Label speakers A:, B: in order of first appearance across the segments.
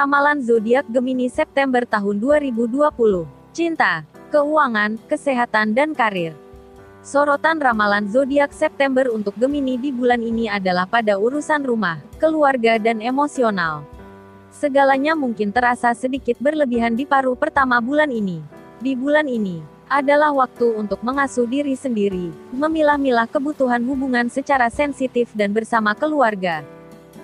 A: Ramalan zodiak Gemini September tahun 2020. Cinta, keuangan, kesehatan dan karir. Sorotan ramalan zodiak September untuk Gemini di bulan ini adalah pada urusan rumah, keluarga dan emosional. Segalanya mungkin terasa sedikit berlebihan di paruh pertama bulan ini. Di bulan ini adalah waktu untuk mengasuh diri sendiri, memilah-milah kebutuhan hubungan secara sensitif dan bersama keluarga.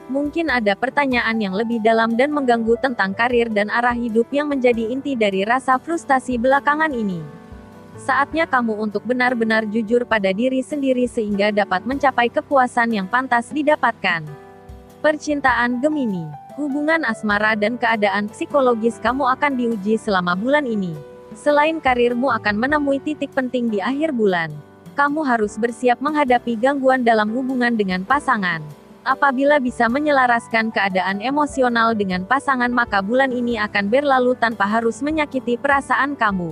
A: Mungkin ada pertanyaan yang lebih dalam dan mengganggu tentang karir dan arah hidup yang menjadi inti dari rasa frustasi belakangan ini. Saatnya kamu untuk benar-benar jujur pada diri sendiri sehingga dapat mencapai kepuasan yang pantas didapatkan. Percintaan Gemini, hubungan asmara dan keadaan psikologis kamu akan diuji selama bulan ini. Selain karirmu akan menemui titik penting di akhir bulan, kamu harus bersiap menghadapi gangguan dalam hubungan dengan pasangan. Apabila bisa menyelaraskan keadaan emosional dengan pasangan maka bulan ini akan berlalu tanpa harus menyakiti perasaan kamu.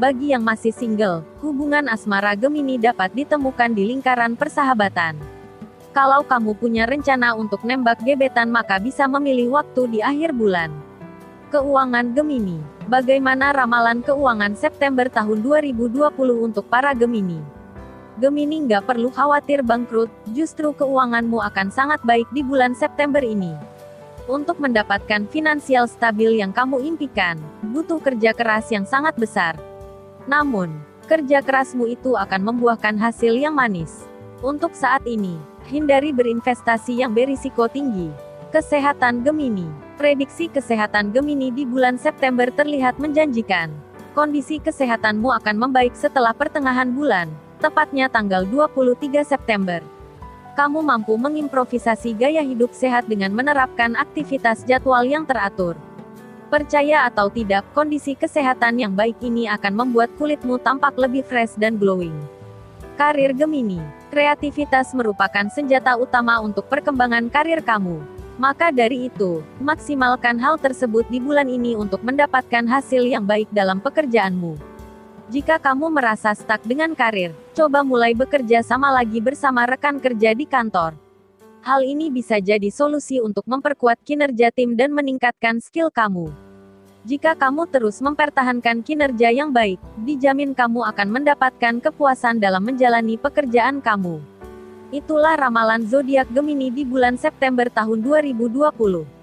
A: Bagi yang masih single, hubungan asmara Gemini dapat ditemukan di lingkaran persahabatan. Kalau kamu punya rencana untuk nembak gebetan maka bisa memilih waktu di akhir bulan. Keuangan Gemini Bagaimana ramalan keuangan September tahun 2020 untuk para Gemini? Gemini nggak perlu khawatir bangkrut, justru keuanganmu akan sangat baik di bulan September ini. Untuk mendapatkan finansial stabil yang kamu impikan, butuh kerja keras yang sangat besar. Namun, kerja kerasmu itu akan membuahkan hasil yang manis. Untuk saat ini, hindari berinvestasi yang berisiko tinggi. Kesehatan Gemini Prediksi kesehatan Gemini di bulan September terlihat menjanjikan. Kondisi kesehatanmu akan membaik setelah pertengahan bulan, tepatnya tanggal 23 September. Kamu mampu mengimprovisasi gaya hidup sehat dengan menerapkan aktivitas jadwal yang teratur. Percaya atau tidak, kondisi kesehatan yang baik ini akan membuat kulitmu tampak lebih fresh dan glowing. Karir Gemini, kreativitas merupakan senjata utama untuk perkembangan karir kamu. Maka dari itu, maksimalkan hal tersebut di bulan ini untuk mendapatkan hasil yang baik dalam pekerjaanmu. Jika kamu merasa stuck dengan karir, coba mulai bekerja sama lagi bersama rekan kerja di kantor. Hal ini bisa jadi solusi untuk memperkuat kinerja tim dan meningkatkan skill kamu. Jika kamu terus mempertahankan kinerja yang baik, dijamin kamu akan mendapatkan kepuasan dalam menjalani pekerjaan kamu. Itulah ramalan zodiak Gemini di bulan September tahun 2020.